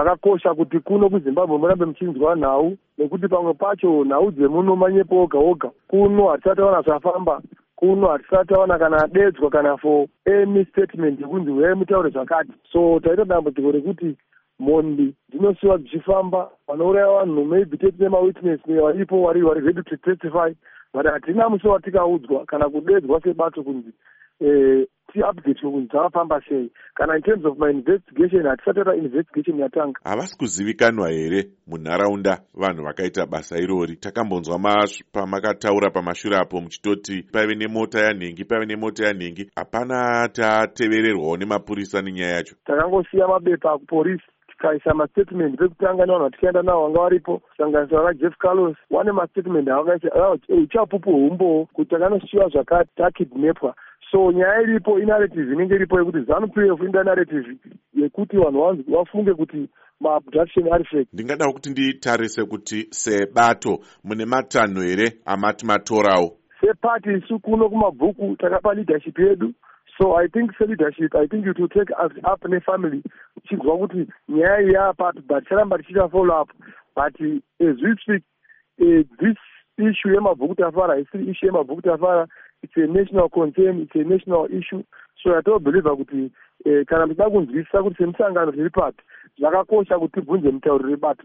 zvakakosha kuti kuno kuzimbabwe murambe muchinzwa nhau nekuti pamwe pacho nhau dzemuno manyepo oga oga kuno hatisati taona zvafamba kuno hatisati taona kana adedzwa kana for any statement yekunzi wee mutaure zvakati. So taita dambudziko rekuti mhondi dzinosiwa dzichifamba vanouraya vanhu maybe tetine mawitness varipo vari ready to testify but hatina musi watikaudzwa kana kudedzwa sebato kunzi eh, tiupdate kunzi dzavafamba sei kana in terms of mainvestigation hatisati ta investigation yatanga. Havasi kuzivikanwa here munharaunda vanhu vakaita basa irori? Takambonzwa pamakataura pamashure apo muchitoti paive nemota yanhengi paive nemota yanhengi hapana tatevererwawo nemapurisa nenyaya yacho. Takangosiya mabepa kuporisi tikaisa mastatement pekutanga nevanhu vatikaenda navo vanga varipo. Kusanganisira vajeff carlos vane mastatement avakaisa uchapupu hwumbowo kuti takanoshiva zvakati takidnepwa so nyaya iripo inarrative inenge iripo yekuti zanu p f inda narrative yekuti vanhu vafunge kuti maabduction ari fake. Ndingadawo kuti nditarise kuti sebato mune matanho here amati matorawo sepati isu kuno kumabhuku takapa leadership yedu. So i think seleadership i think it will take us up nefamily chinzwa kuti nyaya iyi yapapi but charamba tichiita follow up. But as we speak uh, this issue yemabhuku tafara haisiri issue yemabhuku tafara it's a national concern it's a national issue. So yatobhelievha kuti uh, kana muchida kunzwisisa kuti semusangano tiri papi zvakakosha kuti tibvunze mutauriro webato